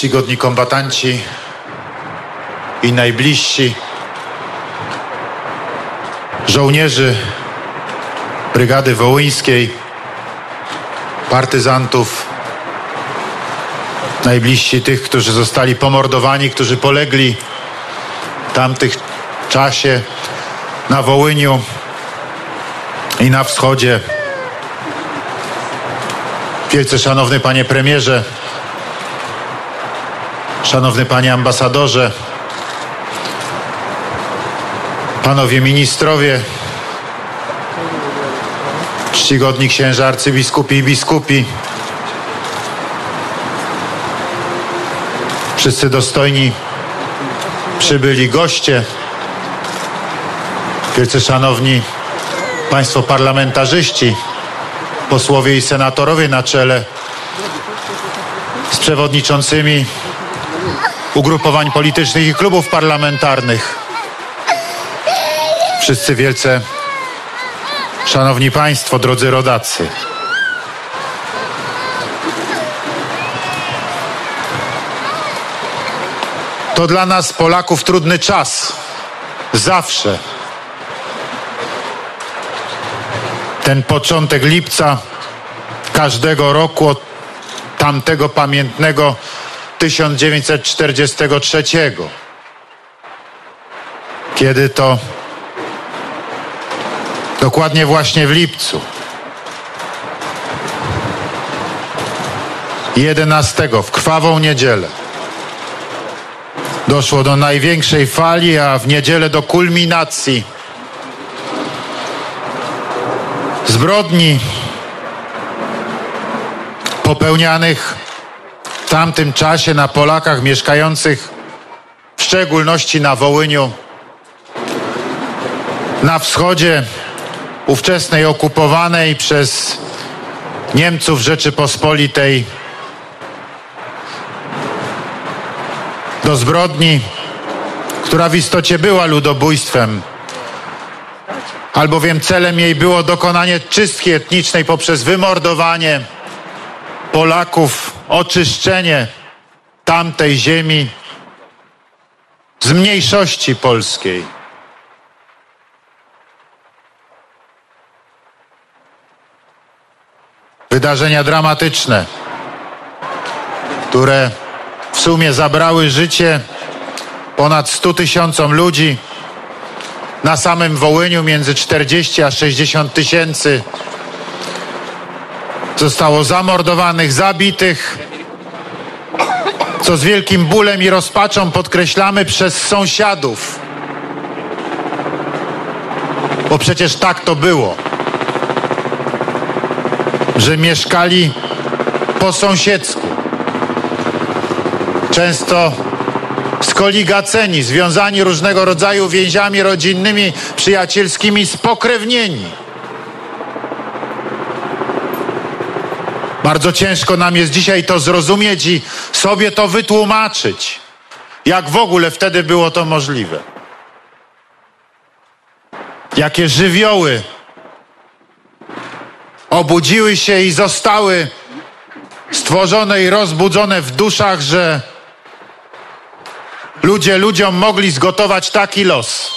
czcigodni kombatanci i najbliżsi żołnierzy Brygady Wołyńskiej, partyzantów, najbliżsi tych, którzy zostali pomordowani, którzy polegli w tamtych czasie na Wołyniu i na wschodzie. Wielce szanowny panie premierze, szanowny panie ambasadorze, panowie ministrowie, czcigodni księża arcybiskupi i biskupi, wszyscy dostojni przybyli goście, wielce szanowni państwo parlamentarzyści, posłowie i senatorowie na czele z przewodniczącymi ugrupowań politycznych i klubów parlamentarnych. Wszyscy wielce szanowni państwo, drodzy rodacy. To dla nas Polaków trudny czas. Zawsze. Ten początek lipca każdego roku od tamtego pamiętnego 1943, kiedy to? Dokładnie właśnie w lipcu. 11 w krwawą niedzielę. Doszło do największej fali, a w niedzielę do kulminacji. Zbrodni popełnianych tamtym czasie na Polakach mieszkających w szczególności na Wołyniu, na wschodzie ówczesnej okupowanej przez Niemców Rzeczypospolitej do zbrodni, która w istocie była ludobójstwem, albowiem celem jej było dokonanie czystki etnicznej poprzez wymordowanie Polaków, oczyszczenie tamtej ziemi z mniejszości polskiej. Wydarzenia dramatyczne, które w sumie zabrały życie ponad 100 tysiącom ludzi. Na samym Wołyniu między 40 a 60 tysięcy zostało zamordowanych, zabitych, co z wielkim bólem i rozpaczą podkreślamy przez sąsiadów. Bo przecież tak to było, że mieszkali po sąsiedzku. Często skoligaceni, związani różnego rodzaju więziami rodzinnymi, przyjacielskimi, spokrewnieni. Bardzo ciężko nam jest dzisiaj to zrozumieć i sobie to wytłumaczyć, jak w ogóle wtedy było to możliwe. Jakie żywioły obudziły się i zostały stworzone i rozbudzone w duszach, że ludzie ludziom mogli zgotować taki los.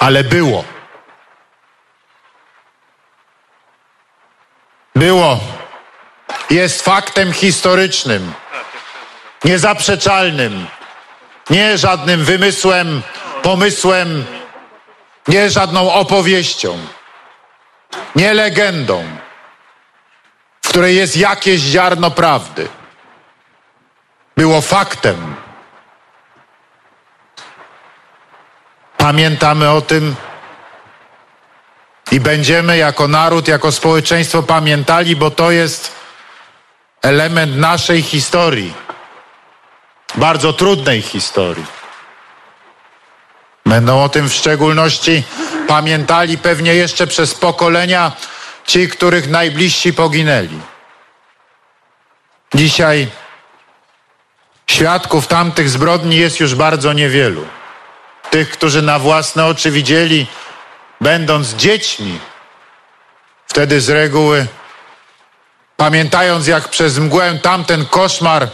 Ale było. Było. Jest faktem historycznym, niezaprzeczalnym, nie żadnym wymysłem, pomysłem, nie żadną opowieścią, nie legendą, w której jest jakieś ziarno prawdy. Było faktem. Pamiętamy o tym i będziemy jako naród, jako społeczeństwo pamiętali, bo to jest element naszej historii, bardzo trudnej historii. Będą o tym w szczególności pamiętali pewnie jeszcze przez pokolenia ci, których najbliżsi poginęli. Dzisiaj świadków tamtych zbrodni jest już bardzo niewielu. Tych, którzy na własne oczy widzieli, będąc dziećmi, wtedy z reguły pamiętając jak przez mgłę tamten koszmar,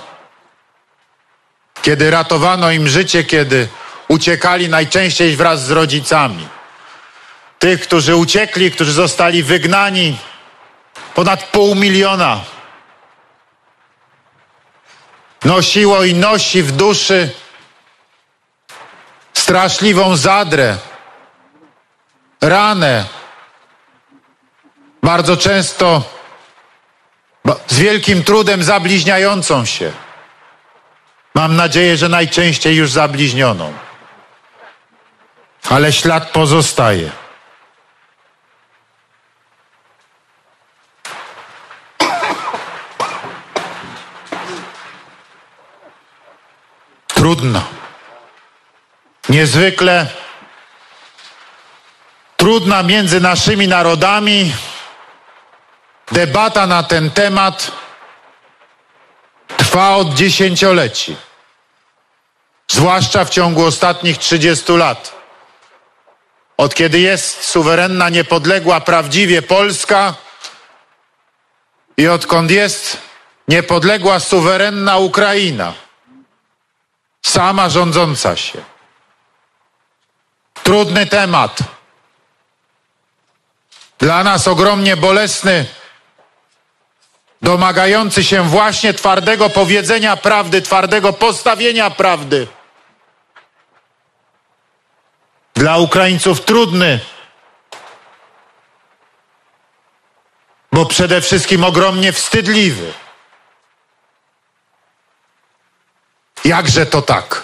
kiedy ratowano im życie, kiedy uciekali najczęściej wraz z rodzicami. Tych, którzy uciekli, którzy zostali wygnani, ponad pół miliona. Nosiło i nosi w duszy straszliwą zadrę, ranę, bardzo często z wielkim trudem zabliźniającą się. Mam nadzieję, że najczęściej już zabliźnioną. Ale ślad pozostaje. Trudno. Niezwykle trudna między naszymi narodami debata na ten temat trwa od dziesięcioleci, zwłaszcza w ciągu ostatnich 30 lat. Od kiedy jest suwerenna, niepodległa, prawdziwie Polska i odkąd jest niepodległa, suwerenna Ukraina, sama rządząca się. Trudny temat. Dla nas ogromnie bolesny, domagający się właśnie twardego powiedzenia prawdy, twardego postawienia prawdy. Dla Ukraińców trudny, bo przede wszystkim ogromnie wstydliwy. Jakże to tak?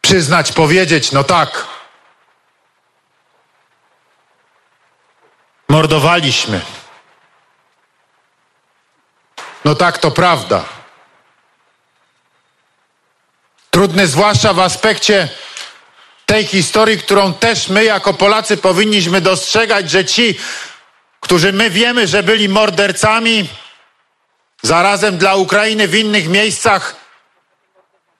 Przyznać, powiedzieć, no tak. Mordowaliśmy. No tak, to prawda. Trudny zwłaszcza w aspekcie tej historii, którą też my jako Polacy powinniśmy dostrzegać, że ci, którzy my wiemy, że byli mordercami, zarazem dla Ukrainy w innych miejscach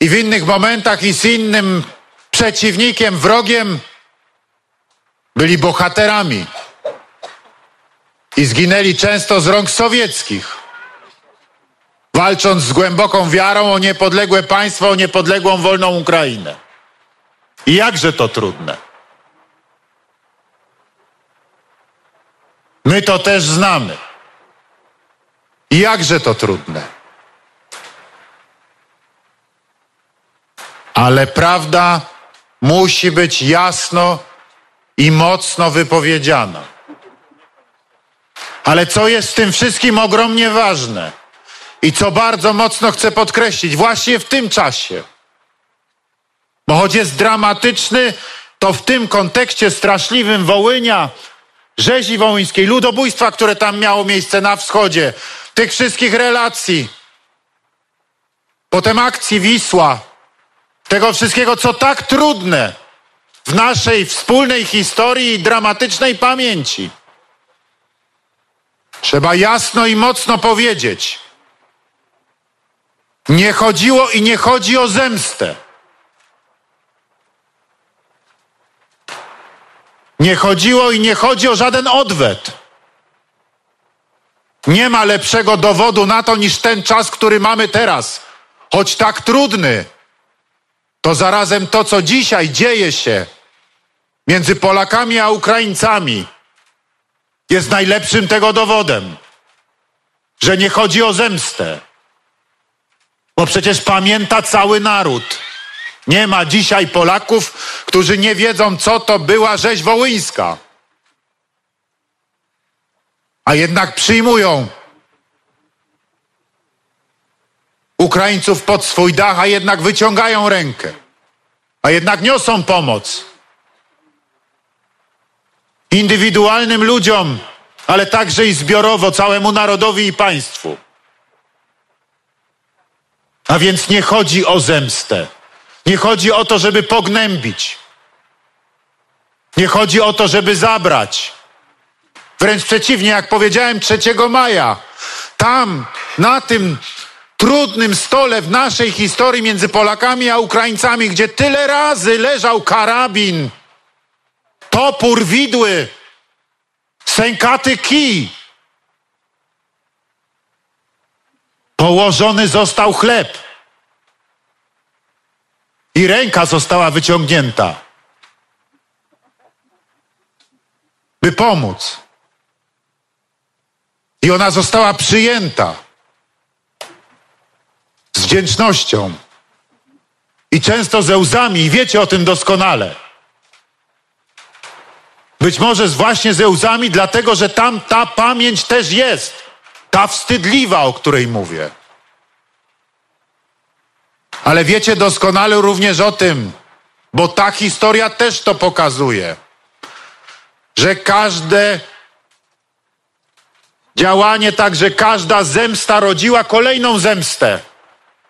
i w innych momentach i z innym przeciwnikiem, wrogiem, byli bohaterami i zginęli często z rąk sowieckich, walcząc z głęboką wiarą o niepodległe państwo, o niepodległą, wolną Ukrainę. I jakże to trudne. My to też znamy. I jakże to trudne. Ale prawda musi być jasno i mocno wypowiedziana. Ale co jest w tym wszystkim ogromnie ważne i co bardzo mocno chcę podkreślić, właśnie w tym czasie, bo choć jest dramatyczny, to w tym kontekście straszliwym Wołynia, rzezi wołyńskiej, ludobójstwa, które tam miało miejsce na wschodzie, tych wszystkich relacji, potem akcji Wisła, tego wszystkiego, co tak trudne w naszej wspólnej historii i dramatycznej pamięci. Trzeba jasno i mocno powiedzieć. Nie chodziło i nie chodzi o zemstę. Nie chodziło i nie chodzi o żaden odwet. Nie ma lepszego dowodu na to niż ten czas, który mamy teraz. Choć tak trudny, to zarazem to, co dzisiaj dzieje się między Polakami a Ukraińcami, jest najlepszym tego dowodem, że nie chodzi o zemstę, bo przecież pamięta cały naród. Nie ma dzisiaj Polaków, którzy nie wiedzą, co to była rzeź wołyńska. A jednak przyjmują Ukraińców pod swój dach, a jednak wyciągają rękę, a jednak niosą pomoc indywidualnym ludziom, ale także i zbiorowo całemu narodowi i państwu. A więc nie chodzi o zemstę. Nie chodzi o to, żeby pognębić. Nie chodzi o to, żeby zabrać. Wręcz przeciwnie, jak powiedziałem 3 maja, tam, na tym trudnym stole w naszej historii między Polakami a Ukraińcami, gdzie tyle razy leżał karabin, topór widły, sękaty kij. Położony został chleb. I ręka została wyciągnięta, by pomóc. I ona została przyjęta z wdzięcznością i często ze łzami, i wiecie o tym doskonale. Być może właśnie ze łzami, dlatego że tam ta pamięć też jest, ta wstydliwa, o której mówię. Ale wiecie doskonale również o tym, bo ta historia też to pokazuje, że każde działanie, także każda zemsta rodziła kolejną zemstę.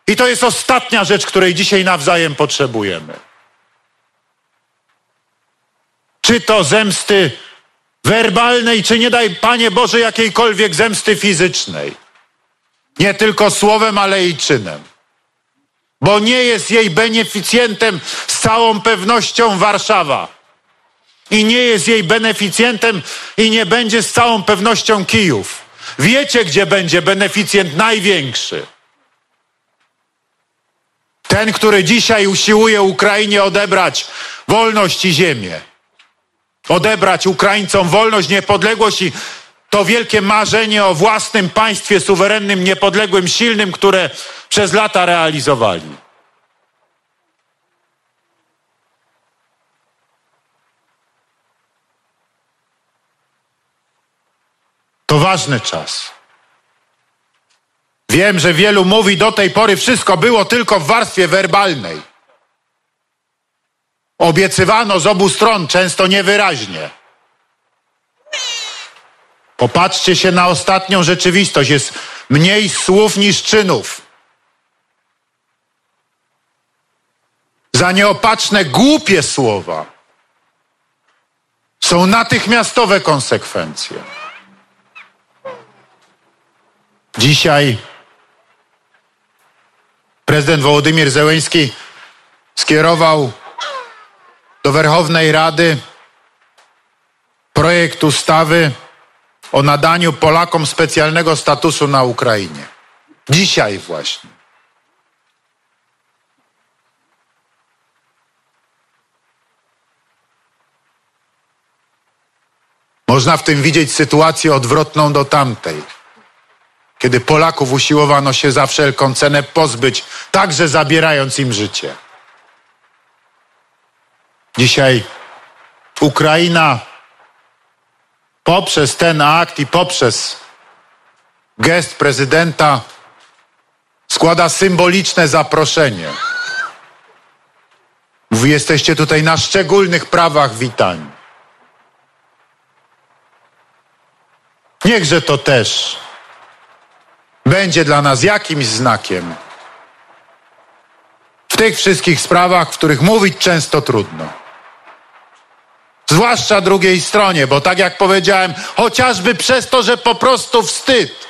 I to jest ostatnia rzecz, której dzisiaj nawzajem potrzebujemy. Czy to zemsty werbalnej, czy nie daj Panie Boże jakiejkolwiek zemsty fizycznej. Nie tylko słowem, ale i czynem. Bo nie jest jej beneficjentem z całą pewnością Warszawa. I nie jest jej beneficjentem i nie będzie z całą pewnością Kijów. Wiecie, gdzie będzie beneficjent największy? Ten, który dzisiaj usiłuje Ukrainie odebrać wolność i ziemię. Odebrać Ukraińcom wolność, niepodległość i to wielkie marzenie o własnym państwie suwerennym, niepodległym, silnym, które przez lata realizowali. To ważny czas. Wiem, że wielu mówi do tej pory wszystko było tylko w warstwie werbalnej. Obiecywano z obu stron, często niewyraźnie. Popatrzcie się na ostatnią rzeczywistość. Jest mniej słów niż czynów. Za nieopatrzne, głupie słowa są natychmiastowe konsekwencje. Dzisiaj prezydent Wołodymir Zełenski skierował do Werchownej Rady projekt ustawy o nadaniu Polakom specjalnego statusu na Ukrainie. Dzisiaj właśnie. Można w tym widzieć sytuację odwrotną do tamtej kiedy Polaków usiłowano się za wszelką cenę pozbyć, także zabierając im życie. Dzisiaj Ukraina poprzez ten akt i poprzez gest prezydenta składa symboliczne zaproszenie. Mówi, jesteście tutaj na szczególnych prawach witani. Niechże to też będzie dla nas jakimś znakiem. W tych wszystkich sprawach, w których mówić często trudno. Zwłaszcza drugiej stronie, bo tak jak powiedziałem, chociażby przez to, że po prostu wstyd.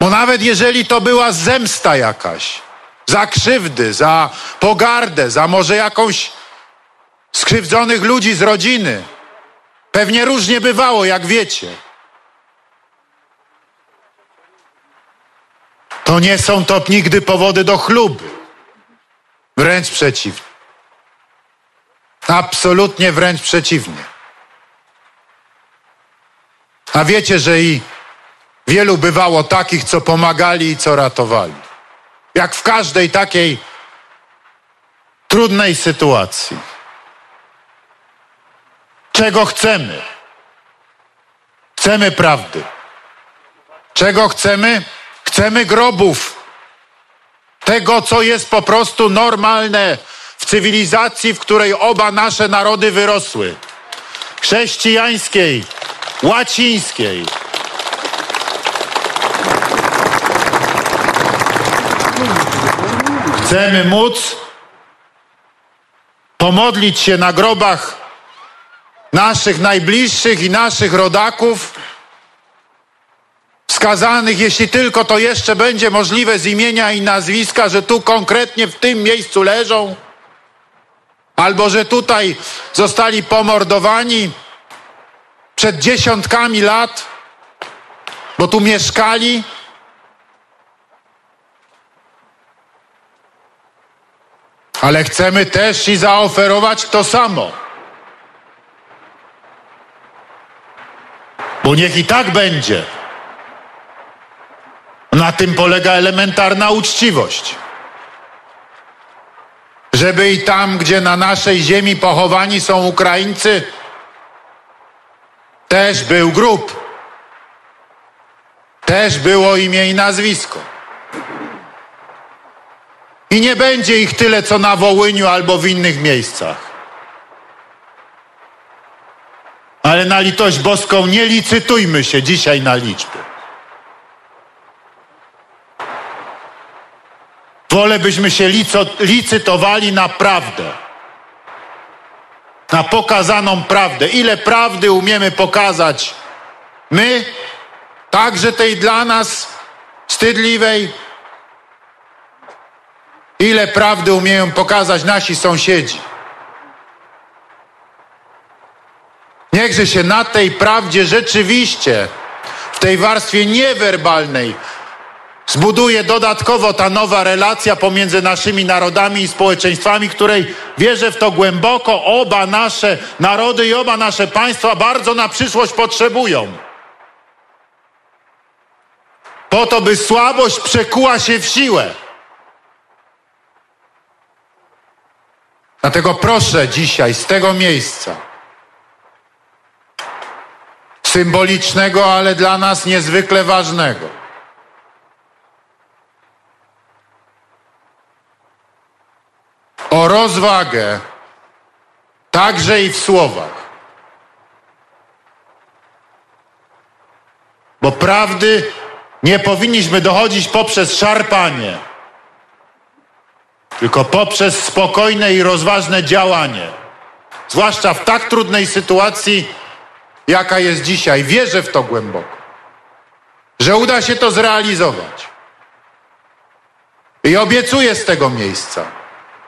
Bo nawet jeżeli to była zemsta jakaś, za krzywdy, za pogardę, za może jakąś skrzywdzonych ludzi z rodziny, Pewnie różnie bywało, jak wiecie. To nie są to nigdy powody do chluby. Wręcz przeciwnie. Absolutnie wręcz przeciwnie. A wiecie, że i wielu bywało takich, co pomagali i co ratowali. Jak w każdej takiej trudnej sytuacji. Czego chcemy? Chcemy prawdy. Czego chcemy? Chcemy grobów. Tego, co jest po prostu normalne w cywilizacji, w której oba nasze narody wyrosły. Chrześcijańskiej, łacińskiej. Chcemy móc pomodlić się na grobach naszych najbliższych i naszych rodaków, wskazanych, jeśli tylko to jeszcze będzie możliwe z imienia i nazwiska, że tu konkretnie w tym miejscu leżą, albo że tutaj zostali pomordowani przed dziesiątkami lat, bo tu mieszkali. Ale chcemy też i zaoferować to samo. Bo niech i tak będzie. Tym polega elementarna uczciwość. Żeby i tam, gdzie na naszej ziemi pochowani są Ukraińcy, też był grób. Też było imię i nazwisko. I nie będzie ich tyle, co na Wołyniu albo w innych miejscach. Ale na litość boską nie licytujmy się dzisiaj na liczby. Wolę byśmy się licytowali na prawdę. Na pokazaną prawdę. Ile prawdy umiemy pokazać my, także tej dla nas wstydliwej, ile prawdy umieją pokazać nasi sąsiedzi. Niechże się na tej prawdzie rzeczywiście, w tej warstwie niewerbalnej, zbuduje dodatkowo ta nowa relacja pomiędzy naszymi narodami i społeczeństwami, której wierzę w to głęboko, oba nasze narody i oba nasze państwa bardzo na przyszłość potrzebują. Po to, by słabość przekuła się w siłę. Dlatego proszę dzisiaj z tego miejsca, symbolicznego, ale dla nas niezwykle ważnego, o rozwagę, także i w słowach. Bo prawdy nie powinniśmy dochodzić poprzez szarpanie, tylko poprzez spokojne i rozważne działanie. Zwłaszcza w tak trudnej sytuacji, jaka jest dzisiaj. Wierzę w to głęboko, że uda się to zrealizować. I obiecuję z tego miejsca,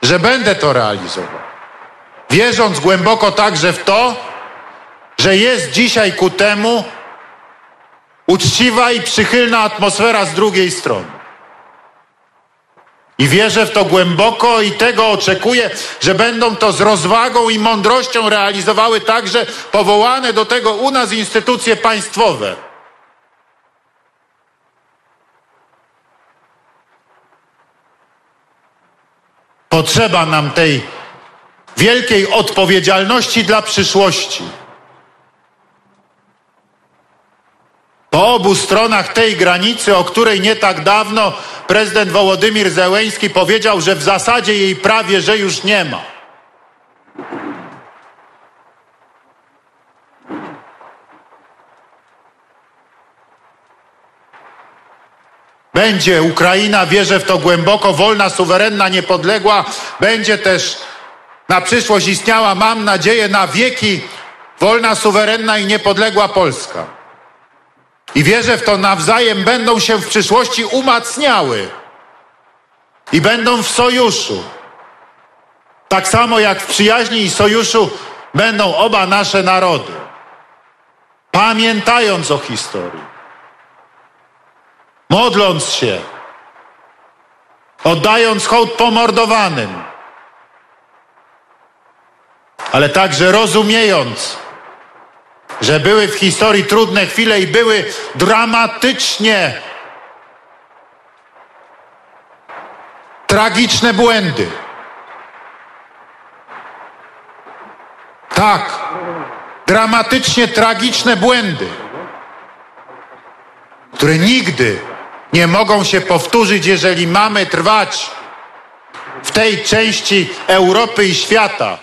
że będę to realizował. Wierząc głęboko także w to, że jest dzisiaj ku temu uczciwa i przychylna atmosfera z drugiej strony. I wierzę w to głęboko i tego oczekuję, że będą to z rozwagą i mądrością realizowały także powołane do tego u nas instytucje państwowe. Potrzeba nam tej wielkiej odpowiedzialności dla przyszłości. Po obu stronach tej granicy, o której nie tak dawno prezydent Wołodymir Zełeński powiedział, że w zasadzie jej prawie, że już nie ma. Będzie Ukraina, wierzę w to głęboko, wolna, suwerenna, niepodległa. Będzie też na przyszłość istniała, mam nadzieję, na wieki wolna, suwerenna i niepodległa Polska. I wierzę w to nawzajem będą się w przyszłości umacniały i będą w sojuszu. Tak samo jak w przyjaźni i sojuszu będą oba nasze narody. Pamiętając o historii, modląc się, oddając hołd pomordowanym, ale także rozumiejąc, że były w historii trudne chwile i były dramatycznie tragiczne błędy. Tak, dramatycznie tragiczne błędy, które nigdy nie mogą się powtórzyć, jeżeli mamy trwać w tej części Europy i świata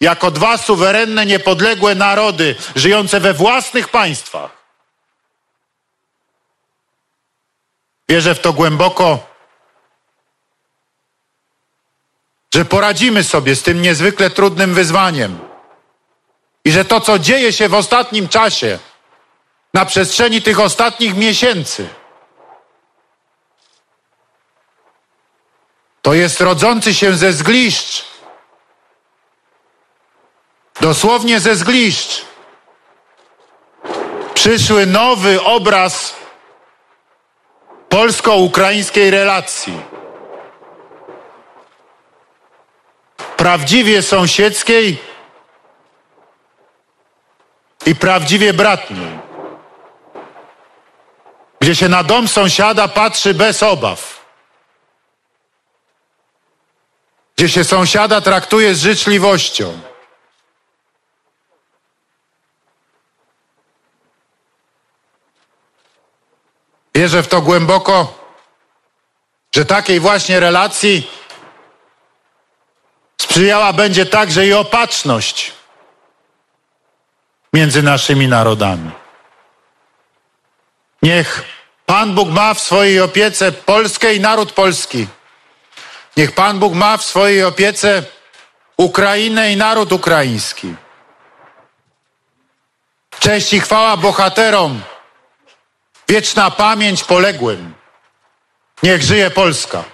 jako dwa suwerenne, niepodległe narody żyjące we własnych państwach. Wierzę w to głęboko, że poradzimy sobie z tym niezwykle trudnym wyzwaniem i że to, co dzieje się w ostatnim czasie, na przestrzeni tych ostatnich miesięcy, to jest rodzący się ze zgliszcz. Dosłownie ze zgliszcz, przyszły nowy obraz polsko-ukraińskiej relacji. Prawdziwie sąsiedzkiej i prawdziwie bratniej, gdzie się na dom sąsiada patrzy bez obaw, gdzie się sąsiada traktuje z życzliwością. Wierzę w to głęboko, że takiej właśnie relacji sprzyjała będzie także i opatrzność między naszymi narodami. Niech Pan Bóg ma w swojej opiece Polskę i naród polski. Niech Pan Bóg ma w swojej opiece Ukrainę i naród ukraiński. Cześć i chwała bohaterom, wieczna pamięć poległym. Niech żyje Polska.